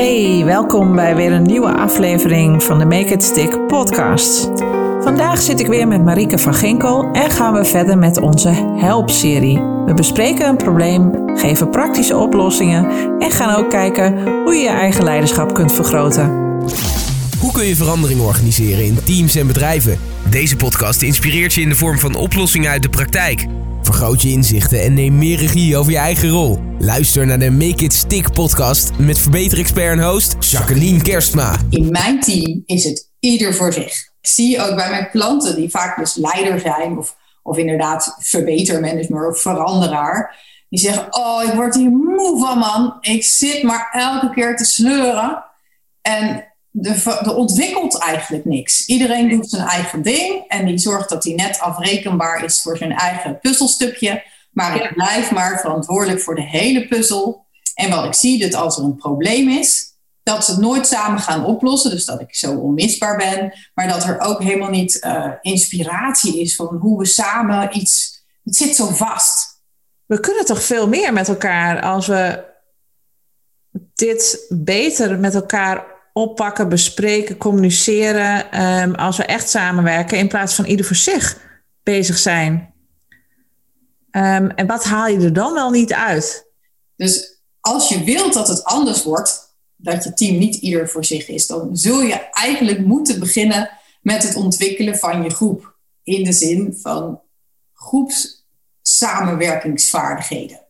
Hey, welkom bij weer een nieuwe aflevering van de Make It Stick podcast. Vandaag zit ik weer met Marike van Ginkel en gaan we verder met onze Help-serie. We bespreken een probleem, geven praktische oplossingen en gaan ook kijken hoe je je eigen leiderschap kunt vergroten. Hoe kun je verandering organiseren in teams en bedrijven? Deze podcast inspireert je in de vorm van oplossingen uit de praktijk. Vergroot je inzichten en neem meer regie over je eigen rol. Luister naar de Make It Stick podcast met verbeterexpert en host Jacqueline Kerstma. In mijn team is het ieder voor zich. Ik zie ook bij mijn klanten die vaak dus leider zijn of, of inderdaad verbetermanager of veranderaar. Die zeggen, oh ik word hier moe van man. Ik zit maar elke keer te sleuren. En er ontwikkelt eigenlijk niks. Iedereen doet zijn eigen ding en die zorgt dat hij net afrekenbaar is voor zijn eigen puzzelstukje. Maar ik blijf maar verantwoordelijk voor de hele puzzel. En wat ik zie, dat als er een probleem is, dat ze het nooit samen gaan oplossen. Dus dat ik zo onmisbaar ben. Maar dat er ook helemaal niet uh, inspiratie is van hoe we samen iets. Het zit zo vast. We kunnen toch veel meer met elkaar als we dit beter met elkaar oppakken, bespreken, communiceren. Um, als we echt samenwerken in plaats van ieder voor zich bezig zijn. Um, en wat haal je er dan wel niet uit? Dus als je wilt dat het anders wordt, dat je team niet ieder voor zich is, dan zul je eigenlijk moeten beginnen met het ontwikkelen van je groep. In de zin van groepssamenwerkingsvaardigheden.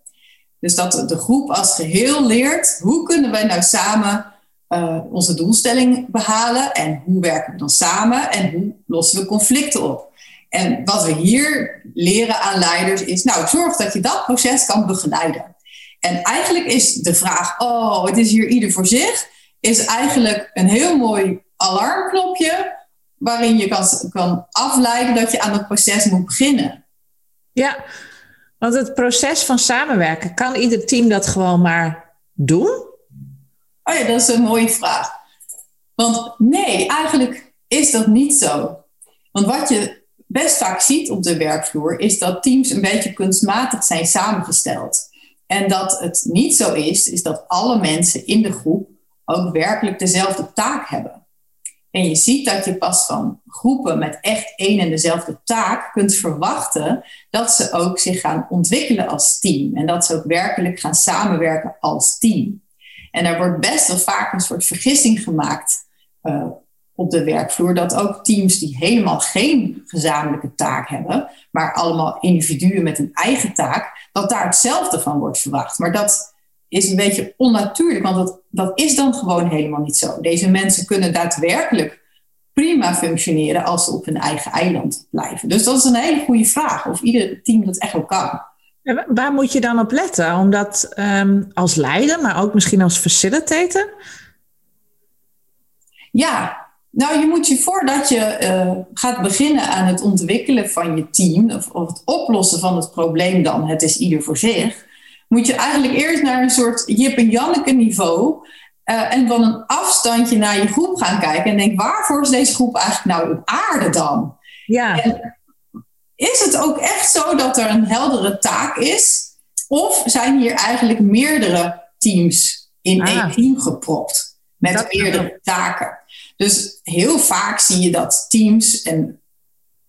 Dus dat de groep als geheel leert, hoe kunnen wij nou samen uh, onze doelstelling behalen en hoe werken we dan samen en hoe lossen we conflicten op. En wat we hier leren aan leiders is, nou, zorg dat je dat proces kan begeleiden. En eigenlijk is de vraag, oh, het is hier ieder voor zich, is eigenlijk een heel mooi alarmknopje waarin je kan, kan afleiden dat je aan het proces moet beginnen. Ja, want het proces van samenwerken, kan ieder team dat gewoon maar doen? Oh ja, dat is een mooie vraag. Want nee, eigenlijk is dat niet zo. Want wat je best vaak ziet op de werkvloer is dat teams een beetje kunstmatig zijn samengesteld. En dat het niet zo is, is dat alle mensen in de groep ook werkelijk dezelfde taak hebben. En je ziet dat je pas van groepen met echt één en dezelfde taak kunt verwachten dat ze ook zich gaan ontwikkelen als team. En dat ze ook werkelijk gaan samenwerken als team. En er wordt best wel vaak een soort vergissing gemaakt uh, op de werkvloer dat ook teams die helemaal geen gezamenlijke taak hebben, maar allemaal individuen met een eigen taak, dat daar hetzelfde van wordt verwacht. Maar dat is een beetje onnatuurlijk, want dat, dat is dan gewoon helemaal niet zo. Deze mensen kunnen daadwerkelijk prima functioneren als ze op hun eigen eiland blijven. Dus dat is een hele goede vraag of ieder team dat echt wel kan. En waar moet je dan op letten? Omdat um, als leider, maar ook misschien als facilitator? Ja, nou je moet je voordat je uh, gaat beginnen aan het ontwikkelen van je team, of, of, het oplossen van het probleem dan, het is ieder voor zich, moet je eigenlijk eerst naar een soort Jip en Janneke niveau uh, en van een afstandje naar je groep gaan kijken en denk, waarvoor is deze groep eigenlijk nou op aarde dan? Ja. En, is het ook echt zo dat er een heldere taak is? Of zijn hier eigenlijk meerdere teams in ah. één team gepropt met meerdere taken? Dus heel vaak zie je dat teams en,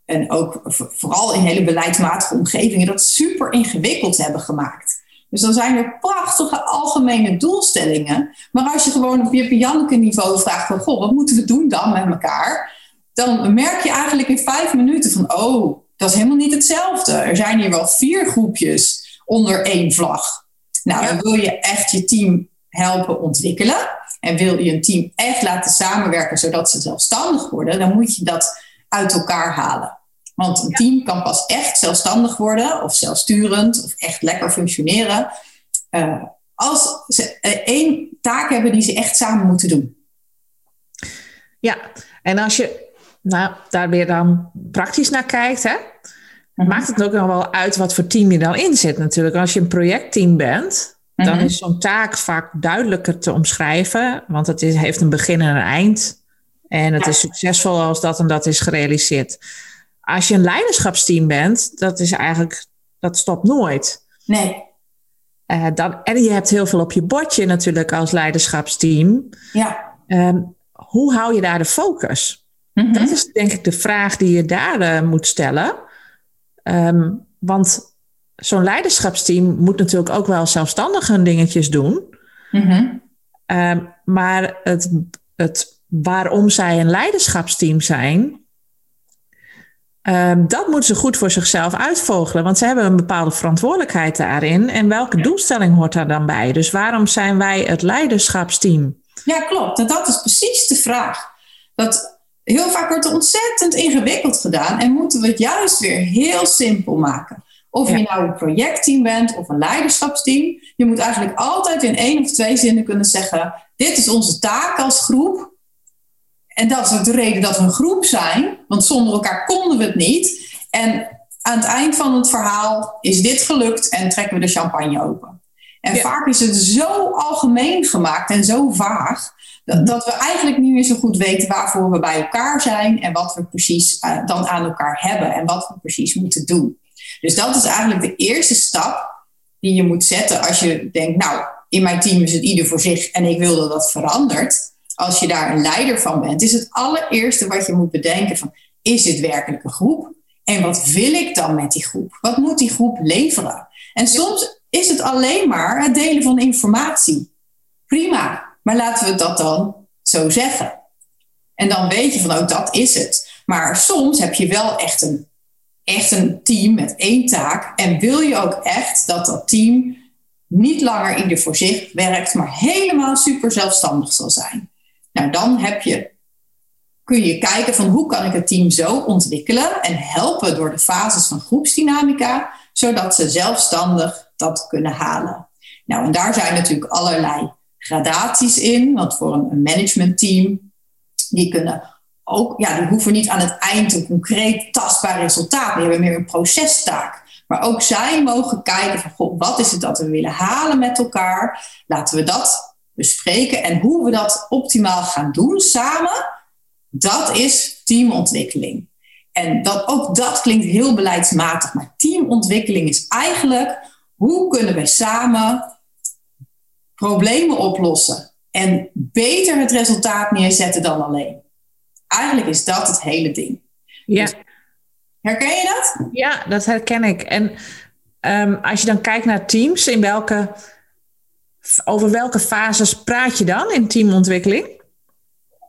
en ook vooral in hele beleidsmatige omgevingen dat super ingewikkeld hebben gemaakt. Dus dan zijn er prachtige algemene doelstellingen. Maar als je gewoon op je Janneke niveau vraagt van, goh, wat moeten we doen dan met elkaar? Dan merk je eigenlijk in vijf minuten van, oh, dat is helemaal niet hetzelfde. Er zijn hier wel vier groepjes onder één vlag. Nou, dan wil je echt je team helpen ontwikkelen. En wil je een team echt laten samenwerken zodat ze zelfstandig worden, dan moet je dat uit elkaar halen. Want een team kan pas echt zelfstandig worden of zelfsturend of echt lekker functioneren uh, als ze uh, één taak hebben die ze echt samen moeten doen. Ja, en als je nou, daar weer dan praktisch naar kijkt, hè? Mhm. maakt het ook nog wel uit wat voor team je dan in zit natuurlijk. Als je een projectteam bent, dan mhm. is zo'n taak vaak duidelijker te omschrijven, want het is, heeft een begin en een eind. En het is succesvol als dat en dat is gerealiseerd. Als je een leiderschapsteam bent, dat is eigenlijk, dat stopt nooit. Nee. Uh, dan, en je hebt heel veel op je bordje natuurlijk als leiderschapsteam. Ja. Um, hoe hou je daar de focus? Mm-hmm. Dat is denk ik de vraag die je daar uh, moet stellen. Um, want zo'n leiderschapsteam moet natuurlijk ook wel zelfstandig hun dingetjes doen. Mm-hmm. Um, maar het, het waarom zij een leiderschapsteam zijn, Um, dat moeten ze goed voor zichzelf uitvogelen, want ze hebben een bepaalde verantwoordelijkheid daarin. En welke doelstelling hoort daar dan bij? Dus waarom zijn wij het leiderschapsteam? Ja, klopt. En dat is precies de vraag. Dat heel vaak wordt er ontzettend ingewikkeld gedaan en moeten we het juist weer heel simpel maken. Of je nou een projectteam bent of een leiderschapsteam, je moet eigenlijk altijd in één of twee zinnen kunnen zeggen: dit is onze taak als groep en dat is ook de reden dat we een groep zijn, want zonder elkaar konden we het niet. En aan het eind van het verhaal is dit gelukt en trekken we de champagne open. En vaak is het zo algemeen gemaakt en zo vaag, dat, we eigenlijk niet meer zo goed weten waarvoor we bij elkaar zijn en wat we precies uh, dan aan elkaar hebben en wat we precies moeten doen. Dus dat is eigenlijk de eerste stap die je moet zetten als je denkt, nou, in mijn team is het ieder voor zich en ik wil dat dat verandert als je daar een leider van bent, is het allereerste wat je moet bedenken van, is dit werkelijk een groep? En wat wil ik dan met die groep? Wat moet die groep leveren? En soms is het alleen maar het delen van informatie. Prima, maar laten we dat dan zo zeggen. En dan weet je van, oh, dat is het. Maar soms heb je wel echt een, echt een team met één taak. En wil je ook echt dat dat team niet langer ieder voor zich werkt, maar helemaal super zelfstandig zal zijn. Nou, dan heb je, kun je kijken van hoe kan ik het team zo ontwikkelen en helpen door de fases van groepsdynamica, zodat ze zelfstandig dat kunnen halen. Nou, en daar zijn natuurlijk allerlei gradaties in, want voor een managementteam, die kunnen ook, ja, die hoeven niet aan het eind een concreet tastbaar resultaat, die hebben meer een procestaak. Maar ook zij mogen kijken van, goh, wat is het dat we willen halen met elkaar? Laten we dat bespreken. En hoe we dat optimaal gaan doen samen, dat is teamontwikkeling. En dat, ook dat klinkt heel beleidsmatig, maar teamontwikkeling is eigenlijk hoe kunnen we samen problemen oplossen en beter het resultaat neerzetten dan alleen. Eigenlijk is dat het hele ding. Ja. Dus, herken je dat? Ja, dat herken ik. En um, als je dan kijkt naar teams, in welke over welke fases praat je dan in teamontwikkeling?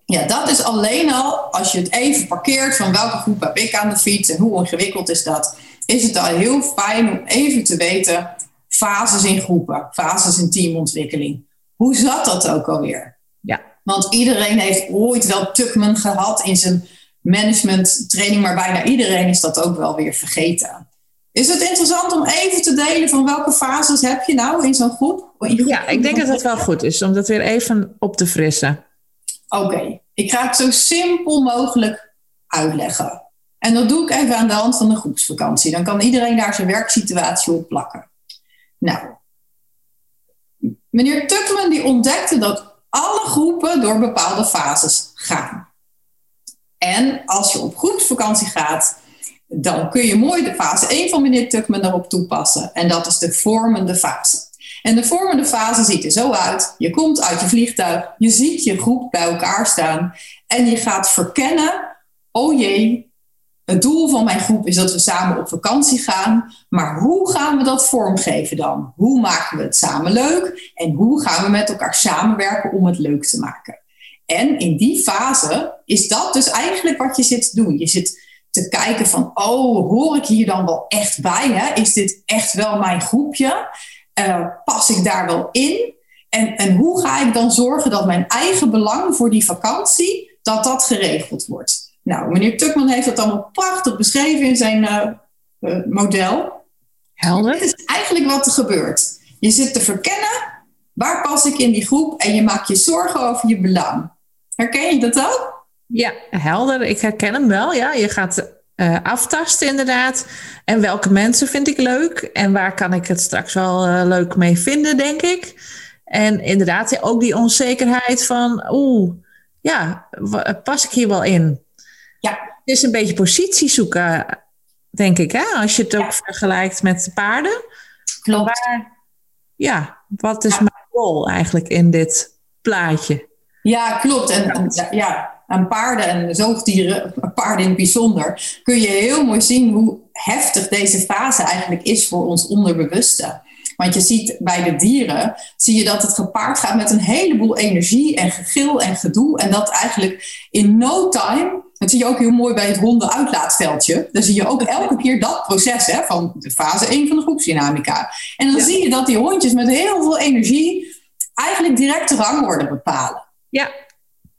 Ja, dat is alleen al als je het even parkeert van welke groep heb ik aan de fiets en hoe ingewikkeld is dat, is het al heel fijn om even te weten fases in groepen, fases in teamontwikkeling. Hoe zat dat ook alweer? Ja. Want iedereen heeft ooit wel Tuckman gehad in zijn management training, maar bijna iedereen is dat ook wel weer vergeten. Is het interessant om even te delen van welke fases heb je nou in zo'n groep? Ja, ik denk dat het wel goed is om dat weer even op te frissen. Oké, ik ga het zo simpel mogelijk uitleggen. En dat doe ik even aan de hand van de groepsvakantie. Dan kan iedereen daar zijn werksituatie op plakken. Nou, meneer Tuckman die ontdekte dat alle groepen door bepaalde fases gaan. En als je op groepsvakantie gaat, dan kun je mooi de fase 1 van meneer Tuckman erop toepassen. En dat is de vormende fase. En de vormende fase ziet er zo uit. Je komt uit je vliegtuig, je ziet je groep bij elkaar staan en je gaat verkennen, oh jee, het doel van mijn groep is dat we samen op vakantie gaan, maar hoe gaan we dat vormgeven dan? Hoe maken we het samen leuk en hoe gaan we met elkaar samenwerken om het leuk te maken? En in die fase is dat dus eigenlijk wat je zit te doen. Je zit te kijken van, oh, hoor ik hier dan wel echt bij? Hè? Is dit echt wel mijn groepje? Uh, pas ik daar wel in? En, en hoe ga ik dan zorgen dat mijn eigen belang voor die vakantie, dat dat geregeld wordt? Nou, meneer Tukman heeft dat allemaal prachtig beschreven in zijn uh, uh, model. Helder. Dit is eigenlijk wat er gebeurt. Je zit te verkennen, waar pas ik in die groep? En je maakt je zorgen over je belang. Herken je dat ook? Ja, helder. Ik herken hem wel. Ja, je gaat uh, aftasten inderdaad. En welke mensen vind ik leuk? En waar kan ik het straks wel uh, leuk mee vinden, denk ik. En inderdaad, ook die onzekerheid van, oeh, ja, pas ik hier wel in? Ja. Het is een beetje positie zoeken, denk ik, hè? als je het ook vergelijkt met paarden. Klopt. Ja, wat is mijn rol eigenlijk in dit plaatje? Ja, klopt. En, ja, aan paarden en zoogdieren, paarden in het bijzonder, kun je heel mooi zien hoe heftig deze fase eigenlijk is voor ons onderbewuste. Want je ziet bij de dieren, zie je dat het gepaard gaat met een heleboel energie en gegil en gedoe. En dat eigenlijk in no time, dat zie je ook heel mooi bij het hondenuitlaatveldje. Dan zie je ook elke keer dat proces hè, van de fase 1 van de groepsdynamica. En dan zie je dat die hondjes met heel veel energie eigenlijk direct de rangorde bepalen. Ja,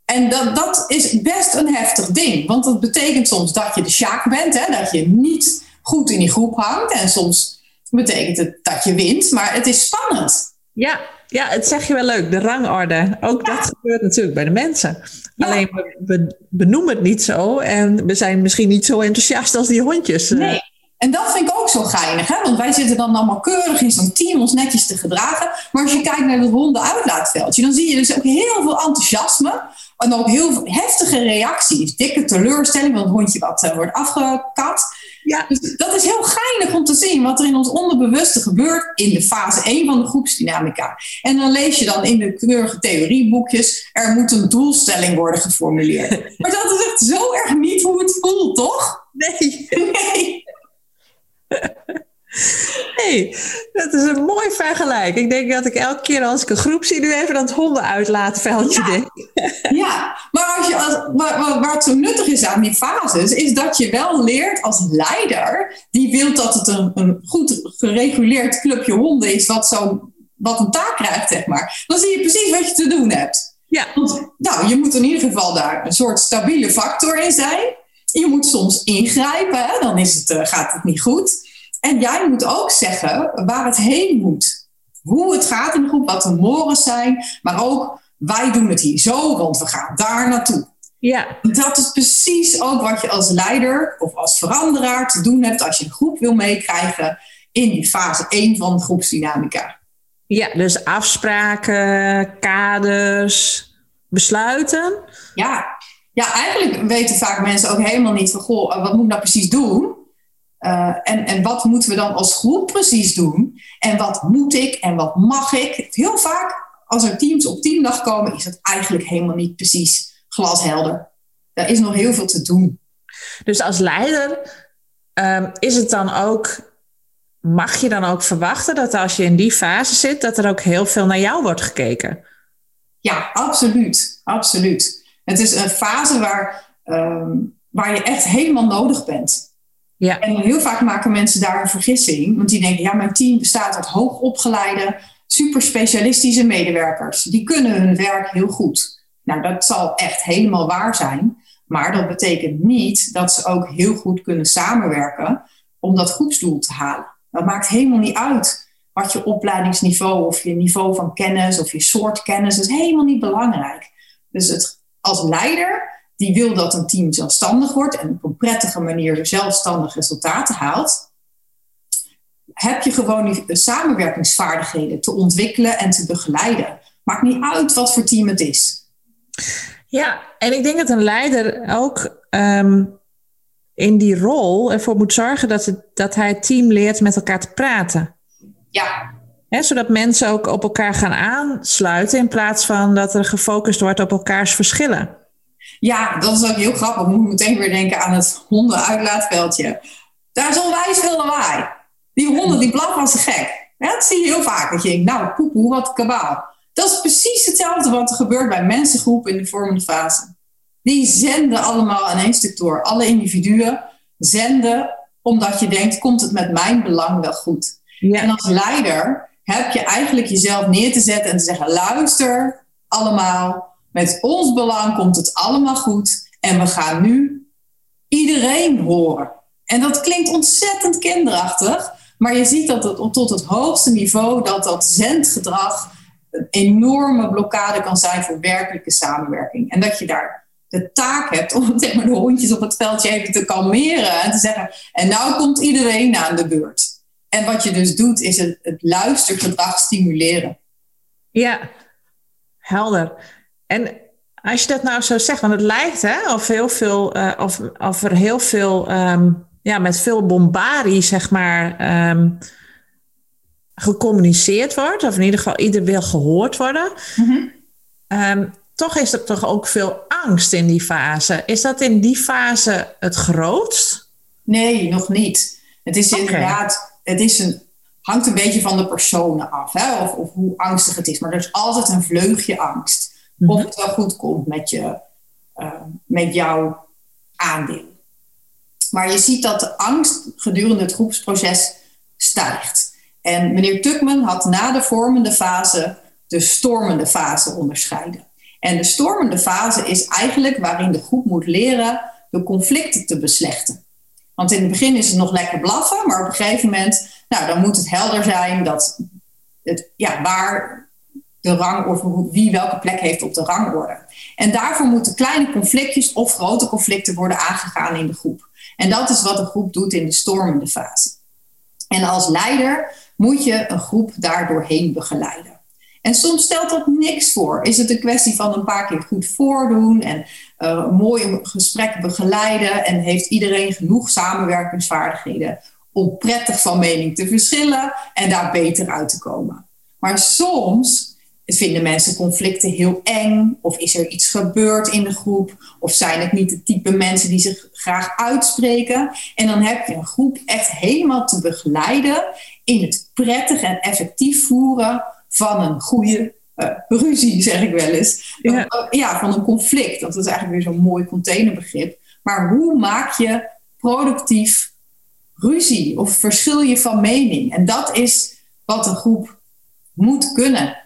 en dat, dat is best een heftig ding. Want dat betekent soms dat je de sjaak bent. Hè? Dat je niet goed in die groep hangt. En soms betekent het dat je wint. Maar het is spannend. Ja, ja het zeg je wel leuk. De rangorde. Ook dat gebeurt natuurlijk bij de mensen. Alleen we, benoemen het niet zo. En we zijn misschien niet zo enthousiast als die hondjes. Eh. Nee. En dat vind ik ook zo geinig. Hè? Want wij zitten dan allemaal keurig in zo'n team ons netjes te gedragen. Maar als je kijkt naar het ronde uitlaatveldje, dan zie je dus ook heel veel enthousiasme. En ook heel heftige reacties. Dikke teleurstelling, want het hondje wat uh, wordt afgekat. Ja. Dus dat is heel geinig om te zien wat er in ons onderbewuste gebeurt in de fase 1 van de groepsdynamica. En dan lees je dan in de keurige theorieboekjes, er moet een doelstelling worden geformuleerd. maar dat is echt zo erg niet hoe het voelt, toch? Nee. nee. hey, dat is een mooi vergelijk. Ik denk dat ik elke keer als ik een groep zie, nu even dat hondenuitlaatveldje ja. denk. ja, maar als je, als, waar, waar, het zo nuttig is aan die fases, is dat je wel leert als leider, die wil dat het een, een goed gereguleerd clubje honden is, wat, zo, wat een taak krijgt, zeg maar. Dan zie je precies wat je te doen hebt. Ja. Want, nou, je moet in ieder geval daar een soort stabiele factor in zijn. Je moet soms ingrijpen, hè? dan is het, uh, gaat het niet goed. En jij moet ook zeggen waar het heen moet. Hoe het gaat in de groep, wat de mores zijn. Maar ook, wij doen het hier zo, want we gaan daar naartoe. Ja. Dat is precies ook wat je als leider of als veranderaar te doen hebt als je een groep wil meekrijgen in die fase 1 van de groepsdynamica. Ja, dus afspraken, kaders, besluiten. Ja. ja, eigenlijk weten vaak mensen ook helemaal niet van, goh, wat moet ik nou precies doen? Uh, en, en wat moeten we dan als groep precies doen? En wat moet ik en wat mag ik? Heel vaak als er teams op teamdag komen, is het eigenlijk helemaal niet precies glashelder. Daar is nog heel veel te doen. Dus als leider um, is het dan ook, mag je dan ook verwachten dat als je in die fase zit, dat er ook heel veel naar jou wordt gekeken? Ja, absoluut. Absoluut. Het is een fase waar, um, waar je echt helemaal nodig bent. Ja. En heel vaak maken mensen daar een vergissing. Want die denken, ja, mijn team bestaat uit hoogopgeleide, super specialistische medewerkers. Die kunnen hun werk heel goed. Nou, dat zal echt helemaal waar zijn. Maar dat betekent niet dat ze ook heel goed kunnen samenwerken om dat groepsdoel te halen. Dat maakt helemaal niet uit wat je opleidingsniveau of je niveau van kennis of je soort kennis is helemaal niet belangrijk. Dus het, als leider die wil dat een team zelfstandig wordt en op een prettige manier zelfstandig resultaten haalt, heb je gewoon die samenwerkingsvaardigheden te ontwikkelen en te begeleiden. Maakt niet uit wat voor team het is. Ja, en ik denk dat een leider ook um, in die rol ervoor moet zorgen dat, het, dat hij het team leert met elkaar te praten. Ja. zodat mensen ook op elkaar gaan aansluiten in plaats van dat er gefocust wordt op elkaars verschillen. Ja, dat is ook heel grappig. Ik moet meteen weer denken aan het hondenuitlaatveldje. Daar is onwijs veel lawaai. Die honden die blaffen als een gek. Ja, dat zie je heel vaak. Dat je denkt, nou poepoe, wat kabaal. Dat is precies hetzelfde wat er gebeurt bij mensengroepen in de vormende fase. Die zenden allemaal aan één stuk door. Alle individuen zenden omdat je denkt, komt het met mijn belang wel goed? Ja. En als leider heb je eigenlijk jezelf neer te zetten en te zeggen, luister allemaal, met ons belang komt het allemaal goed en we gaan nu iedereen horen. En dat klinkt ontzettend kinderachtig, maar je ziet dat het tot het hoogste niveau dat dat zendgedrag een enorme blokkade kan zijn voor werkelijke samenwerking. En dat je daar de taak hebt om zeg maar, de hondjes op het veldje even te kalmeren en te zeggen: En nou komt iedereen aan de beurt. En wat je dus doet, is het, het luistergedrag stimuleren. Ja, helder. En als je dat nou zo zegt, want het lijkt hè, of, heel veel, uh, of, of er heel veel, um, ja, met veel bombardie, zeg maar, um, gecommuniceerd wordt, of in ieder geval ieder wil gehoord worden. Ehm, toch is er toch ook veel angst in die fase. Is dat in die fase het grootst? Nee, nog niet. Het is inderdaad, het is een, hangt een beetje van de personen af, hè? Of, of hoe angstig het is. Maar er is altijd een vleugje angst. Of het wel goed komt met, je, uh, met jouw aandeel. Maar je ziet dat de angst gedurende het groepsproces stijgt. En meneer Tuckman had na de vormende fase de stormende fase onderscheiden. En de stormende fase is eigenlijk waarin de groep moet leren de conflicten te beslechten. Want in het begin is het nog lekker blaffen, maar op een gegeven moment, nou, dan moet het helder zijn dat het, ja, waar de rang of wie welke plek heeft op de rangorde. En daarvoor moeten kleine conflictjes of grote conflicten worden aangegaan in de groep. En dat is wat de groep doet in de stormende fase. En als leider moet je een groep daar doorheen begeleiden. En soms stelt dat niks voor. Is het een kwestie van een paar keer goed voordoen en uh, mooi gesprek begeleiden en heeft iedereen genoeg samenwerkingsvaardigheden om prettig van mening te verschillen en daar beter uit te komen. Maar soms vinden mensen conflicten heel eng of is er iets gebeurd in de groep of zijn het niet de type mensen die zich graag uitspreken en dan heb je een groep echt helemaal te begeleiden in het prettig en effectief voeren van een goede uh, ruzie, zeg ik wel eens. Ja. ja. van een conflict. Dat is eigenlijk weer zo'n mooi containerbegrip. Maar hoe maak je productief ruzie of verschil je van mening? En dat is wat een groep moet kunnen.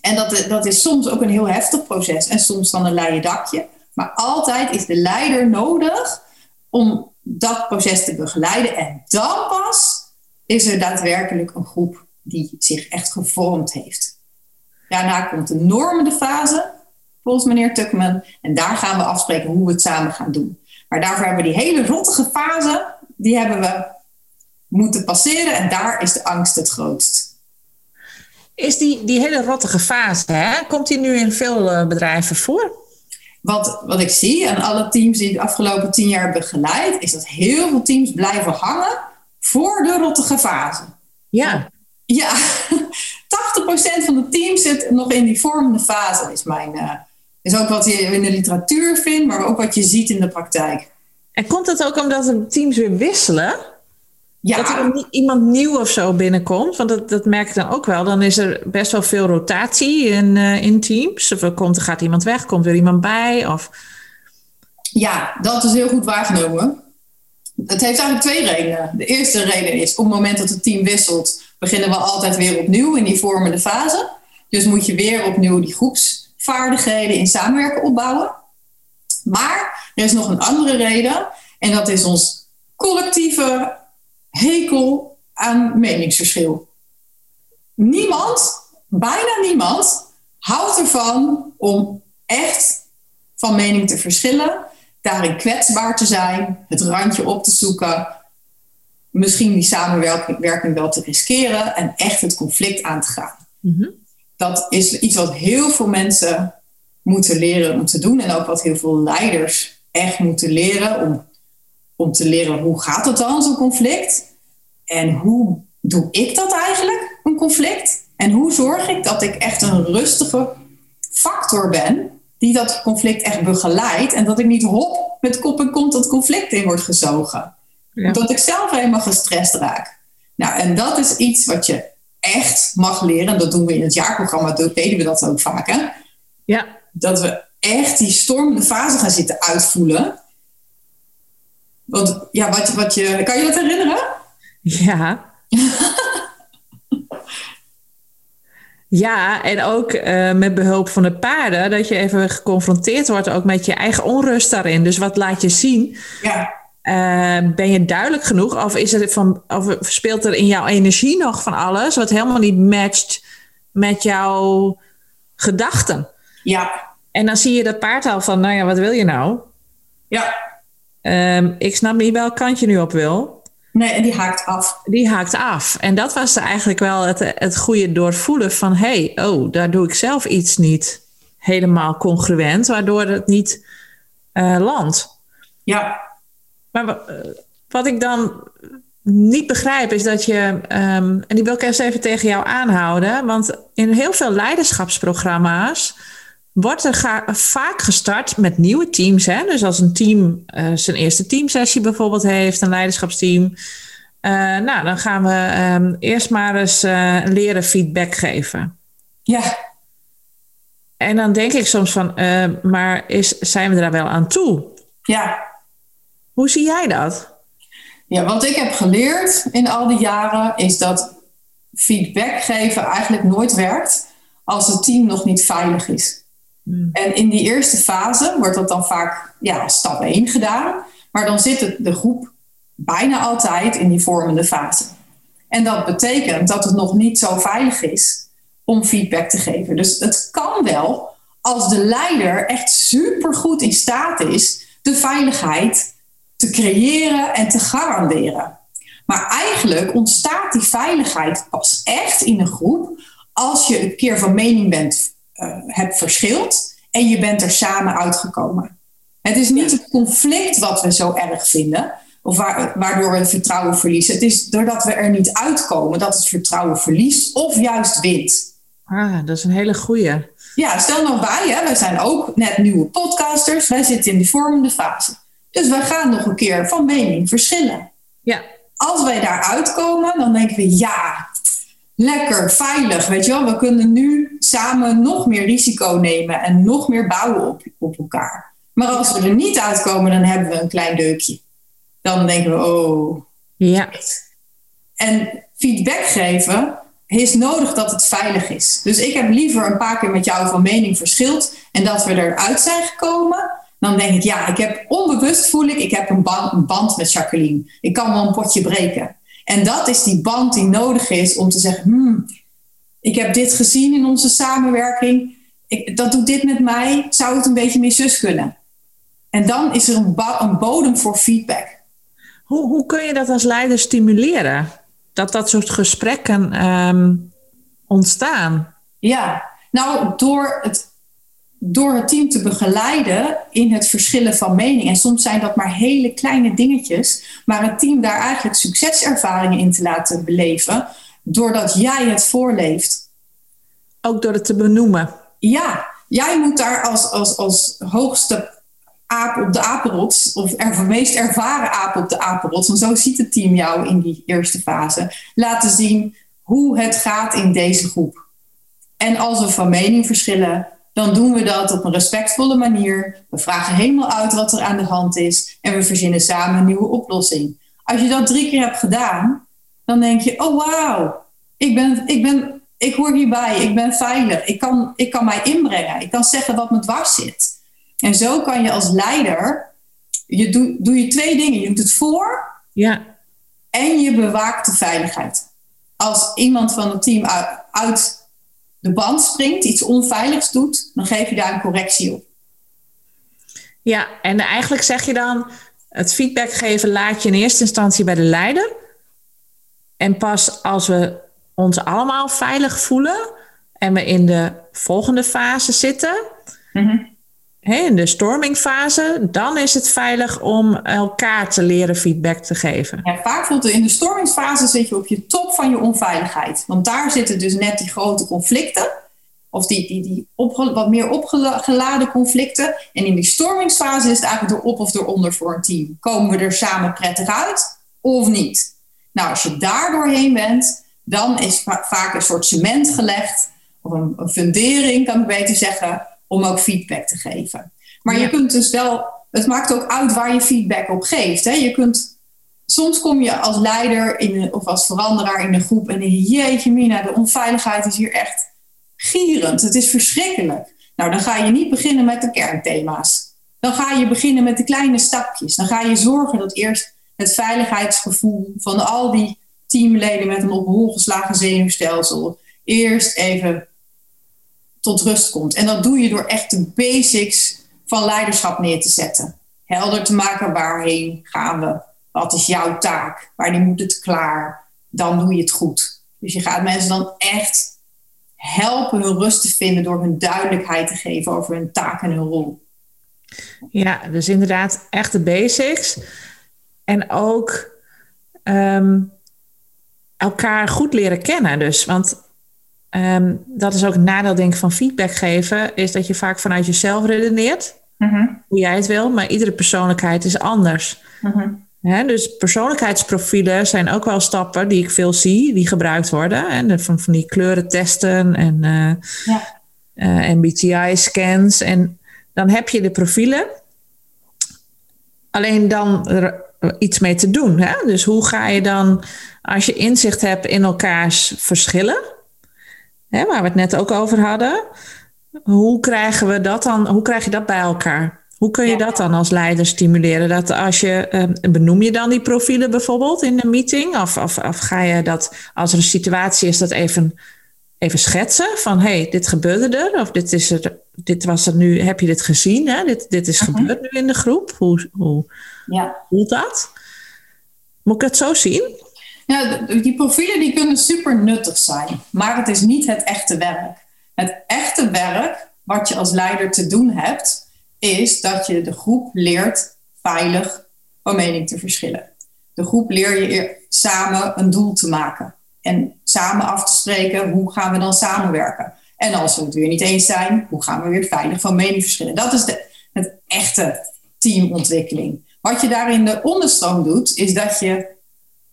En dat, dat is soms ook een heel heftig proces en soms dan een leien dakje. Maar altijd is de leider nodig om dat proces te begeleiden. En dan pas is er daadwerkelijk een groep die zich echt gevormd heeft. Daarna komt de normende fase, volgens meneer Tuckman. En daar gaan we afspreken hoe we het samen gaan doen. Maar daarvoor hebben we die hele rottige fase, die hebben we moeten passeren. En daar is de angst het grootst. Is die, die hele rottige fase, hè, komt die nu in veel eh, bedrijven voor? Wat, wat ik zie aan alle teams die de afgelopen tien jaar begeleid, is dat heel veel teams blijven hangen voor de rottige fase. Ja. Ja, 80% van de teams zit nog in die vormende fase, is mijn. Uh, is ook wat je in de literatuur vindt, maar ook wat je ziet in de praktijk. En komt dat ook omdat de teams weer wisselen? Ja. Dat er iemand nieuw of zo binnenkomt? Want dat, dat merk ik dan ook wel. Dan is er best wel veel rotatie in, uh, in teams. Of er komt, gaat iemand weg, komt er iemand bij? Of... Ja, dat is heel goed waargenomen. Het heeft eigenlijk twee redenen. De eerste reden is op het moment dat het team wisselt, beginnen we altijd weer opnieuw in die vormende fase. Dus moet je weer opnieuw die groepsvaardigheden in samenwerken opbouwen. Maar er is nog een andere reden en dat is ons collectieve hekel aan meningsverschil. Niemand, bijna niemand, houdt ervan om echt van mening te verschillen, daarin kwetsbaar te zijn, het randje op te zoeken, misschien die samenwerking wel te riskeren en echt het conflict aan te gaan. Mhm. Dat is iets wat heel veel mensen moeten leren om te doen en ook wat heel veel leiders echt moeten leren om, om te leren hoe gaat het dan, zo'n conflict? En hoe doe ik dat eigenlijk, een conflict? En hoe zorg ik dat ik echt een rustige factor ben die dat conflict echt begeleidt en dat ik niet hop met kop en kont dat conflict in word gezogen? Ja. Dat ik zelf helemaal gestrest raak. Nou, en dat is iets wat je echt mag leren. En dat doen we in het jaarprogramma, deden we dat ook vaak. Hè? Ja. Dat we echt die stormende fase gaan zitten uitvoelen. Want ja, wat, wat je, kan je dat herinneren? Ja. Ja, en ook uh, met behulp van de paarden, dat je even geconfronteerd wordt ook met je eigen onrust daarin. Dus wat laat je zien? Ja. Uh, ben je duidelijk genoeg? Of, is er van, of speelt er in jouw energie nog van alles wat helemaal niet matcht met jouw gedachten? Ja. En dan zie je dat paard al van, nou ja, wat wil je nou? Ja. Um, ik snap niet welk kant je nu op wil. Nee, en die haakt af. Die haakt af. En dat was eigenlijk wel het, het goede doorvoelen van... hé, hey, oh, daar doe ik zelf iets niet helemaal congruent... waardoor het niet uh, landt. Ja. Maar wat ik dan niet begrijp is dat je, ehm, en die wil ik eerst even tegen jou aanhouden, want in heel veel leiderschapsprogramma's wordt er vaak gestart met nieuwe teams. Hè? Dus als een team uh, zijn eerste teamsessie bijvoorbeeld heeft, een leiderschapsteam, uh, nou dan gaan we um, eerst maar eens uh, leren feedback geven. Ja. En dan denk ik soms van, maar is, zijn we daar wel aan toe? Ja. Hoe zie jij dat? Ja, wat ik heb geleerd in al die jaren is dat feedback geven eigenlijk nooit werkt als het team nog niet veilig is. Hmm. En in die eerste fase wordt dat dan vaak ja, stap 1 gedaan, maar dan zit de groep bijna altijd in die vormende fase. En dat betekent dat het nog niet zo veilig is om feedback te geven. Dus het kan wel als de leider echt supergoed in staat is de veiligheid te creëren en te garanderen. Maar eigenlijk ontstaat die veiligheid pas echt in een groep als je een keer van mening bent, hebt verschild en je bent er samen uitgekomen. Het is niet het conflict wat we zo erg vinden, of waardoor we het vertrouwen verliezen. Het is doordat we er niet uitkomen dat het vertrouwen verliest of juist wint. Ah, dat is een hele goeie. Ja, stel nou wij, hè, wij zijn ook net nieuwe podcasters, wij zitten in die vormende fase. Dus wij gaan nog een keer van mening verschillen. Ja. Als wij daar uitkomen, dan denken we ja, lekker, veilig. Weet je wel, we kunnen nu samen nog meer risico nemen en nog meer bouwen op, op elkaar. Maar als we er niet uitkomen, dan hebben we een klein deukje. Dan denken we, oh. Ja. En feedback geven is nodig dat het veilig is. Dus ik heb liever een paar keer met jou van mening verschild en dat we eruit zijn gekomen dan denk ik, ja, ik heb onbewust voel ik, ik heb een band, een band met Jacqueline. Ik kan wel een potje breken. En dat is die band die nodig is om te zeggen, hmm, ik heb dit gezien in onze samenwerking. Ik, dat doet dit met mij. Zou het een beetje meer zus kunnen? En dan is er een, een bodem voor feedback. Hoe, hoe, kun je dat als leider stimuleren? Dat dat soort gesprekken um, ontstaan? Ja, nou door het door het team te begeleiden in het verschillen van mening. En soms zijn dat maar hele kleine dingetjes, maar het team daar eigenlijk succeservaringen in te laten beleven, doordat jij het voorleeft. Ook door het te benoemen. Ja, jij moet daar als, als, als hoogste aap op de apenrots, of er meest ervaren aap op de apenrots, want zo ziet het team jou in die eerste fase, laten zien hoe het gaat in deze groep. En als we van mening verschillen, dan doen we dat op een respectvolle manier. We vragen helemaal uit wat er aan de hand is en we verzinnen samen een nieuwe oplossing. Als je dat drie keer hebt gedaan, dan denk je: oh wauw, ik, ben, ik, ben, ik hoor hierbij, ik ben veilig, ik kan, ik kan mij inbrengen, ik kan zeggen wat me dwars zit. En zo kan je als leider, je doe, doe je twee dingen. Je doet het voor ja. en je bewaakt de veiligheid. Als iemand van het team uit, uit de band springt, iets onveiligs doet, dan geef je daar een correctie op. Ja, en eigenlijk zeg je dan, het feedback geven laat je in eerste instantie bij de leider. En pas als we ons allemaal veilig voelen en we in de volgende fase zitten, mm in de stormingfase, dan is het veilig om elkaar te leren feedback te geven. Ja, vaak voelt in de stormingsfase zit je op je top van je onveiligheid. Want daar zitten dus net die grote conflicten. Of die, die, die wat meer opgeladen conflicten. En in die stormingsfase is het eigenlijk door op of door onder voor een team. Komen we er samen prettig uit of niet? Nou, als je daar doorheen bent, dan is vaak een soort cement gelegd. Of een, een fundering, kan ik beter zeggen om ook feedback te geven. Maar je kunt dus wel, het maakt ook uit waar je feedback op geeft. Hè? Je kunt, soms kom je als leider in of als veranderaar in een groep en denk je, jeetje mina, de onveiligheid is hier echt gierend. Het is verschrikkelijk. Nou, dan ga je niet beginnen met de kernthema's. Dan ga je beginnen met de kleine stapjes. Dan ga je zorgen dat eerst het veiligheidsgevoel van al die teamleden met een op hol geslagen zenuwstelsel eerst even tot rust komt. En dat doe je door echt de basics van leiderschap neer te zetten. Helder te maken waarheen gaan we. Wat is jouw taak? Wanneer moet het klaar? Dan doe je het goed. Dus je gaat mensen dan echt helpen hun rust te vinden door hun duidelijkheid te geven over hun taak en hun rol. Ja, dus inderdaad echt de basics. En ook ehm, elkaar goed leren kennen. Dus, want ehm, dat is ook een nadeel denk ik van feedback geven, is dat je vaak vanuit jezelf redeneert, Mhm. hoe jij het wil, maar iedere persoonlijkheid is anders. Mhm. Dus persoonlijkheidsprofielen zijn ook wel stappen die ik veel zie, die gebruikt worden. En van, van die kleurentesten en eh, Ja. eh, MBTI-scans. En dan heb je de profielen. Alleen dan er iets mee te doen. Hè? Dus hoe ga je dan, als je inzicht hebt in elkaars verschillen, hè, waar we het net ook over hadden, hoe krijgen we dat dan, hoe krijg je dat bij elkaar? Hoe kun je Ja. dat dan als leider stimuleren? Dat als je, eh, benoem je dan die profielen bijvoorbeeld in een meeting? Of, of, of ga je dat, als er een situatie is, dat even, even schetsen? Van, hé, hey, dit gebeurde er. Of dit, is er, dit was er nu, heb je dit gezien? Hè? Dit, dit is Mhm. gebeurd nu in de groep. Hoe, hoe Ja. voelt dat? Moet ik het zo zien? Ja, die profielen die kunnen super nuttig zijn, maar het is niet het echte werk. Het echte werk wat je als leider te doen hebt, is dat je de groep leert veilig van mening te verschillen. De groep leer je samen een doel te maken en samen af te spreken hoe gaan we dan samenwerken. En als we het weer niet eens zijn, hoe gaan we weer veilig van mening verschillen. Dat is de, het echte teamontwikkeling. Wat je daar in de onderstroom doet, is dat je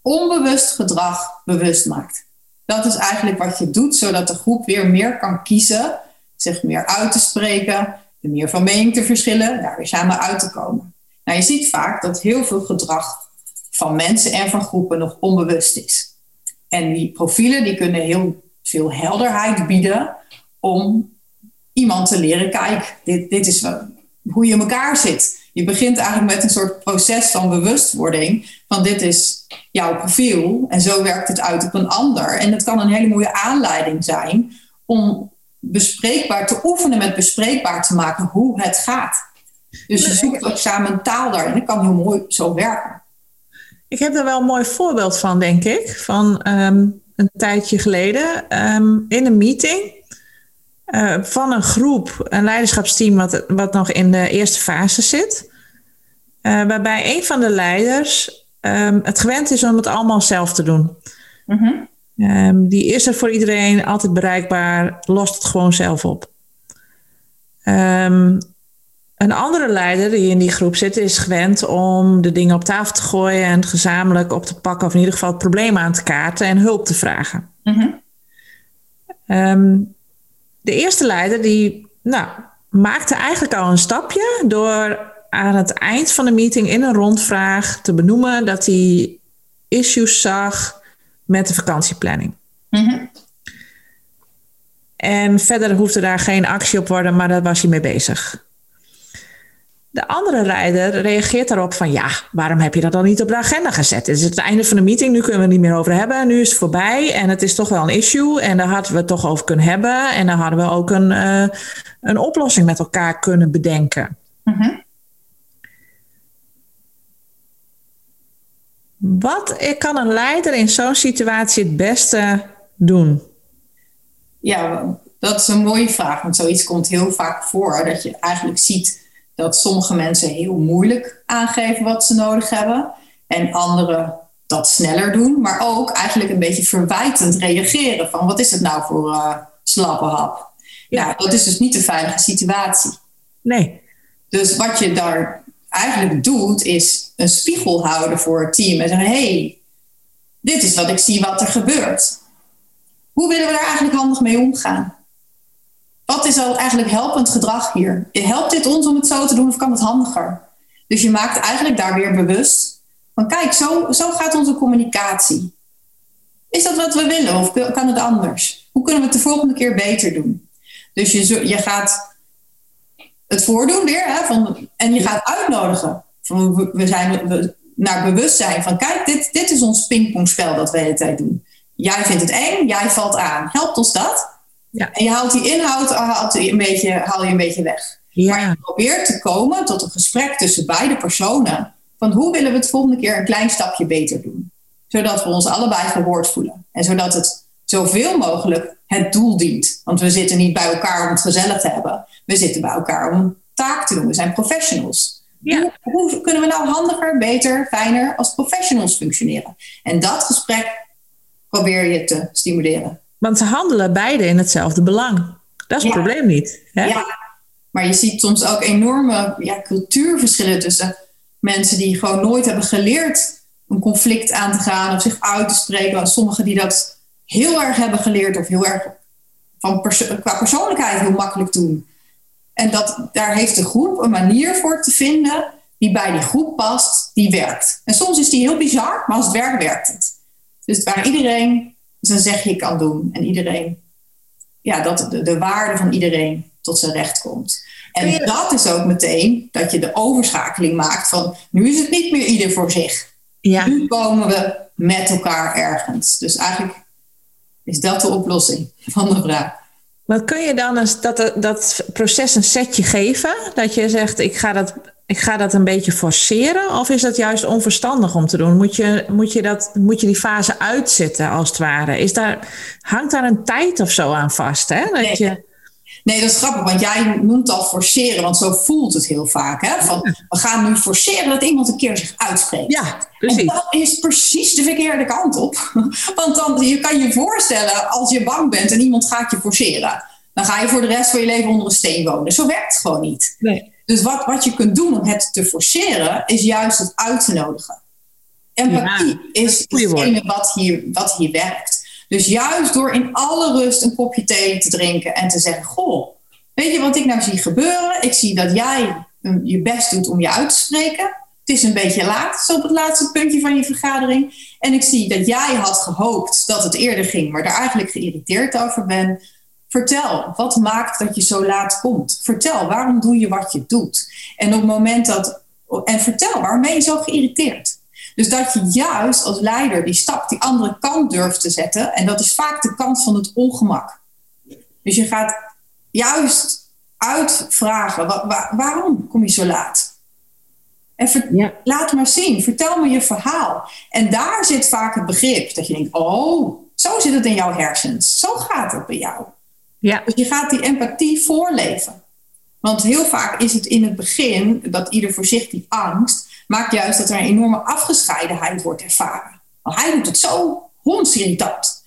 onbewust gedrag bewust maakt. Dat is eigenlijk wat je doet, zodat de groep weer meer kan kiezen, zich meer uit te spreken, er meer van mening te verschillen, daar weer samen uit te komen. Nou, je ziet vaak dat heel veel gedrag van mensen en van groepen nog onbewust is. En die profielen die kunnen heel veel helderheid bieden om iemand te leren, kijk, dit, dit is hoe je in elkaar zit. Je begint eigenlijk met een soort proces van bewustwording van dit is jouw profiel en zo werkt het uit op een ander. En dat kan een hele mooie aanleiding zijn om bespreekbaar te oefenen met bespreekbaar te maken hoe het gaat. Dus je zoekt ook samen een taal daarin. Dat kan heel mooi zo werken. Ik heb er wel een mooi voorbeeld van, denk ik. Van ehm, een tijdje geleden ehm, in een meeting eh, van een groep, een leiderschapsteam wat, wat nog in de eerste fase zit. eh, waarbij een van de leiders ehm, het gewend is om het allemaal zelf te doen. Ehm, die is er voor iedereen, altijd bereikbaar, lost het gewoon zelf op. Ehm, een andere leider die in die groep zit, is gewend om de dingen op tafel te gooien en gezamenlijk op te pakken, of in ieder geval het probleem aan te kaarten en hulp te vragen. Ehm, de eerste leider die nou, maakte eigenlijk al een stapje door aan het eind van de meeting in een rondvraag te benoemen dat hij issues zag met de vakantieplanning. En verder hoefde daar geen actie op worden, maar daar was hij mee bezig. De andere leider reageert daarop van ja, waarom heb je dat dan niet op de agenda gezet? Het is het einde van de meeting, nu kunnen we het niet meer over hebben. Nu is het voorbij en het is toch wel een issue en daar hadden we het toch over kunnen hebben. En dan hadden we ook een, uh, een oplossing met elkaar kunnen bedenken. Mm-hmm. Wat kan een leider in zo'n situatie het beste doen? Ja, dat is een mooie vraag, want zoiets komt heel vaak voor. Dat je eigenlijk ziet dat sommige mensen heel moeilijk aangeven wat ze nodig hebben. En anderen dat sneller doen, maar ook eigenlijk een beetje verwijtend reageren. Van wat is het nou voor uh, slappe hap? Ja. Nou, dat is dus niet een veilige situatie. Nee. Dus wat je daar eigenlijk doet, is een spiegel houden voor het team. En zeggen, hey, dit is wat ik zie wat er gebeurt. Hoe willen we daar eigenlijk handig mee omgaan? Wat is al eigenlijk helpend gedrag hier? Helpt dit ons om het zo te doen of kan het handiger? Dus je maakt eigenlijk daar weer bewust van kijk, zo, zo gaat onze communicatie. Is dat wat we willen of kan het anders? Hoe kunnen we het de volgende keer beter doen? Dus je, je gaat het voordoen weer hè, van, en je gaat uitnodigen. Van, we, zijn we, naar bewustzijn van kijk, dit, dit is ons pingpongspel dat we de tijd doen. Jij vindt het eng, jij valt aan. Helpt ons dat? Ja. En je haalt die inhoud haalt je een beetje, haal je een beetje weg. Ja. Maar je probeert te komen tot een gesprek tussen beide personen. Van hoe willen we het volgende keer een klein stapje beter doen? Zodat we ons allebei gehoord voelen. En zodat het zoveel mogelijk het doel dient. Want we zitten niet bij elkaar om het gezellig te hebben. We zitten bij elkaar om taak te doen. We zijn professionals. Hoe, hoe kunnen we nou handiger, beter, fijner als professionals functioneren? En dat gesprek probeer je te stimuleren. Want ze handelen beide in hetzelfde belang. Dat is het probleem niet. Hè? Ja, maar je ziet soms ook enorme ja, cultuurverschillen tussen mensen die gewoon nooit hebben geleerd een conflict aan te gaan of zich uit te spreken. Sommigen die dat heel erg hebben geleerd of heel erg van qua persoonlijkheid heel makkelijk doen. En dat, daar heeft de groep een manier voor te vinden die bij die groep past, die werkt. En soms is die heel bizar, maar als het werkt, werkt het. Dus waar iedereen zijn zegje kan doen en iedereen, ja, dat de, de waarde van iedereen tot zijn recht komt. En dat is ook meteen dat je de overschakeling maakt van nu is het niet meer ieder voor zich. Ja. Nu komen we met elkaar ergens. Dus eigenlijk is dat de oplossing van de vraag. Wat kun je dan eens dat, dat proces een setje geven? Dat je zegt, ik ga dat, ik ga dat een beetje forceren? Of is dat juist onverstandig om te doen? Moet je, moet je, dat, moet je die fase uitzitten, als het ware? Is daar, hangt daar een tijd of zo aan vast? Hè? Dat nee. je, Nee, dat is grappig, want jij noemt al forceren, want zo voelt het heel vaak. Hè? Van, we gaan nu forceren dat iemand een keer zich uitspreekt. Ja, precies. En dat is precies de verkeerde kant op. Want dan je kan je voorstellen, als je bang bent en iemand gaat je forceren, dan ga je voor de rest van je leven onder een steen wonen. Zo werkt het gewoon niet. Nee. Dus wat, wat je kunt doen om het te forceren, is juist het uit te nodigen. Empathie ja, is hetgene wat hier, wat hier werkt. Dus juist door in alle rust een kopje thee te drinken en te zeggen: Goh, weet je wat ik nou zie gebeuren? Ik zie dat jij je best doet om je uit te spreken. Het is een beetje laat, op het laatste puntje van je vergadering. En ik zie dat jij had gehoopt dat het eerder ging, maar daar eigenlijk geïrriteerd over bent. Vertel, wat maakt dat je zo laat komt? Vertel, waarom doe je wat je doet? En op het moment dat. En vertel, waarom ben je zo geïrriteerd? Dus dat je juist als leider die stap die andere kant durft te zetten. En dat is vaak de kant van het ongemak. Dus je gaat juist uitvragen: waarom kom je zo laat? En laat maar zien, vertel me je verhaal. En daar zit vaak het begrip dat je denkt: oh, zo zit het in jouw hersens. Zo gaat het bij jou. Ja. Dus je gaat die empathie voorleven. Want heel vaak is het in het begin dat ieder voor zich die angst maakt juist dat er een enorme afgescheidenheid wordt ervaren. Want hij doet het zo hondsirritant.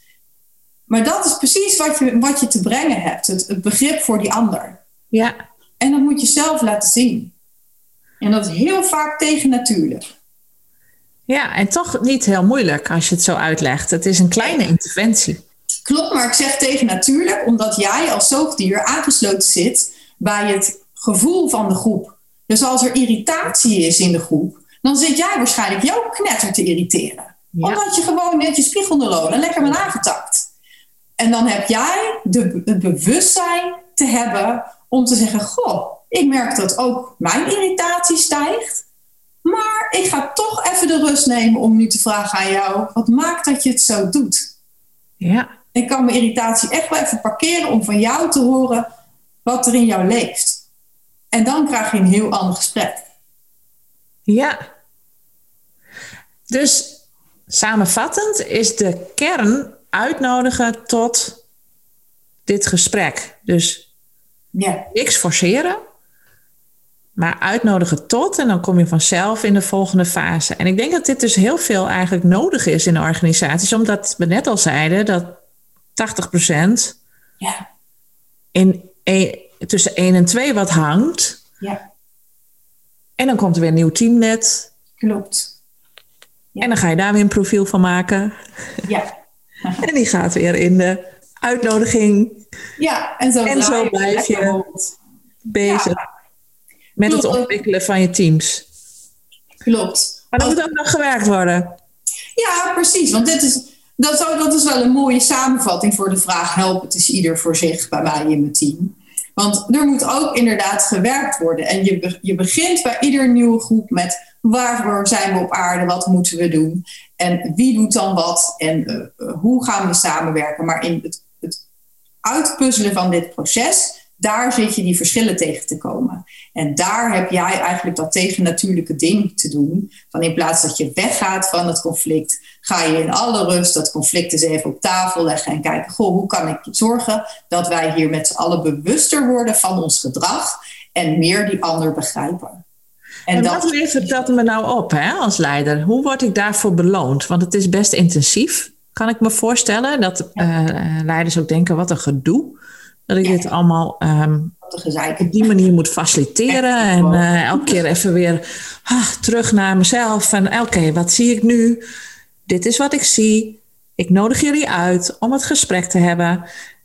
Maar dat is precies wat je, wat je te brengen hebt, het, het begrip voor die ander. Ja. En dat moet je zelf laten zien. En dat is heel vaak tegennatuurlijk. Ja, en toch niet heel moeilijk als je het zo uitlegt. Het is een kleine interventie. Klopt, maar ik zeg tegen natuurlijk, omdat jij als zoogdier aangesloten zit bij het gevoel van de groep. Dus als er irritatie is in de groep, dan zit jij waarschijnlijk jouw knetter te irriteren. Omdat je gewoon net je spiegelneuronen lekker bent aangetakt. En dan heb jij de, het bewustzijn te hebben om te zeggen: Goh, ik merk dat ook mijn irritatie stijgt. Maar ik ga toch even de rust nemen om nu te vragen aan jou: wat maakt dat je het zo doet? Ja. Ik kan mijn irritatie echt wel even parkeren om van jou te horen wat er in jou leeft. En dan krijg je een heel ander gesprek. Ja. Dus samenvattend is de kern uitnodigen tot dit gesprek. Dus ja. niks forceren, maar uitnodigen tot en dan kom je vanzelf in de volgende fase. En ik denk dat dit dus heel veel eigenlijk nodig is in organisaties, omdat we net al zeiden dat 80% ja. in tussen 1 en 2 wat hangt. Ja. En dan komt er weer een nieuw teamnet. Klopt. Ja. En dan ga je daar weer een profiel van maken. Ja. en die gaat weer in de uitnodiging. Ja, en zo, en zo blijf je bezig met het ontwikkelen van je teams. Klopt. Maar dan moet ook nog gewerkt worden. Ja, precies. Want dit is, dat, dat is wel een mooie samenvatting voor de vraag: help het is ieder voor zich bij mij in mijn team. Want er moet ook inderdaad gewerkt worden. En je, je begint bij ieder nieuwe groep met waarvoor zijn we op aarde, wat moeten we doen en wie doet dan wat en eh, eh, hoe gaan we samenwerken. Maar in het, het uitpuzzelen van dit proces daar zit je die verschillen tegen te komen. En daar heb jij eigenlijk dat tegennatuurlijke ding te doen. Van in plaats dat je weggaat van het conflict, ga je in alle rust dat conflict eens even op tafel leggen en kijken, goh, hoe kan ik zorgen dat wij hier met z'n allen bewuster worden van ons gedrag en meer die ander begrijpen. En, en dat... wat levert dat me nou op hè, als leider? Hoe word ik daarvoor beloond? Want het is best intensief, kan ik me voorstellen. Dat uh, leiders ook denken, wat een gedoe. Dat ik dit allemaal um, op die manier moet faciliteren. En uh, elke keer even weer ah, terug naar mezelf. En oké, wat zie ik nu? Dit is wat ik zie. Ik nodig jullie uit om het gesprek te hebben.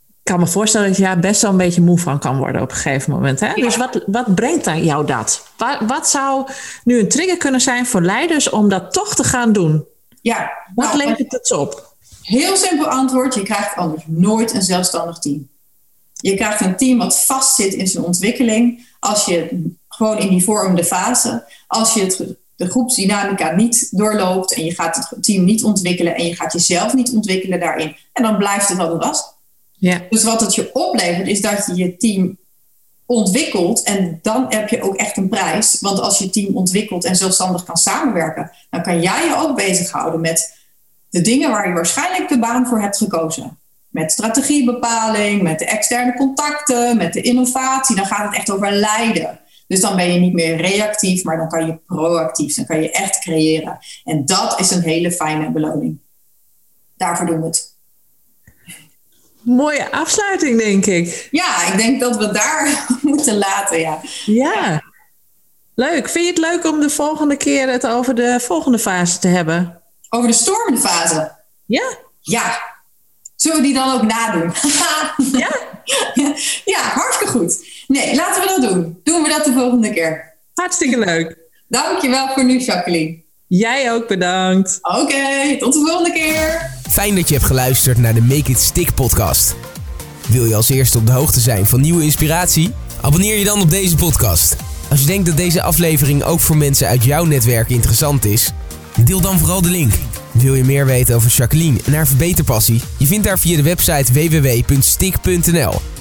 Ik kan me voorstellen dat je daar best wel een beetje moe van kan worden op een gegeven moment. Hè? Dus wat, wat brengt jou dat? Wat, wat zou nu een trigger kunnen zijn voor leiders om dat toch te gaan doen? Ja, wat nou, levert het op? Heel simpel antwoord: je krijgt anders nooit een zelfstandig team. Je krijgt een team wat vastzit in zijn ontwikkeling. Als je gewoon in die vormende fase, als je het, de groepsdynamica niet doorloopt en je gaat het team niet ontwikkelen en je gaat jezelf niet ontwikkelen daarin, en dan blijft het wat het was. Ja. Dus wat het je oplevert is dat je je team ontwikkelt en dan heb je ook echt een prijs. Want als je team ontwikkelt en zelfstandig kan samenwerken, dan kan jij je ook bezighouden met de dingen waar je waarschijnlijk de baan voor hebt gekozen met strategiebepaling, met de externe contacten, met de innovatie. Dan gaat het echt over leiden. Dus dan ben je niet meer reactief, maar dan kan je proactief. Dan kan je echt creëren. En dat is een hele fijne beloning. Daarvoor doen we het. Mooie afsluiting, denk ik. Ja, ik denk dat we daar moeten laten. Ja. ja. Leuk. Vind je het leuk om de volgende keer het over de volgende fase te hebben? Over de stormende fase? Ja. Ja, Zullen we die dan ook nadoen? ja? ja, hartstikke goed. Nee, laten we dat doen. Doen we dat de volgende keer. Hartstikke leuk. Dankjewel voor nu, Jacqueline. Jij ook bedankt. Oké, tot de volgende keer. Fijn dat je hebt geluisterd naar de Make It Stick podcast. Wil je als eerste op de hoogte zijn van nieuwe inspiratie? Abonneer je dan op deze podcast. Als je denkt dat deze aflevering ook voor mensen uit jouw netwerk interessant is, deel dan vooral de link. Wil je meer weten over Jacqueline en haar verbeterpassie? Je vindt haar via de website www.stik.nl.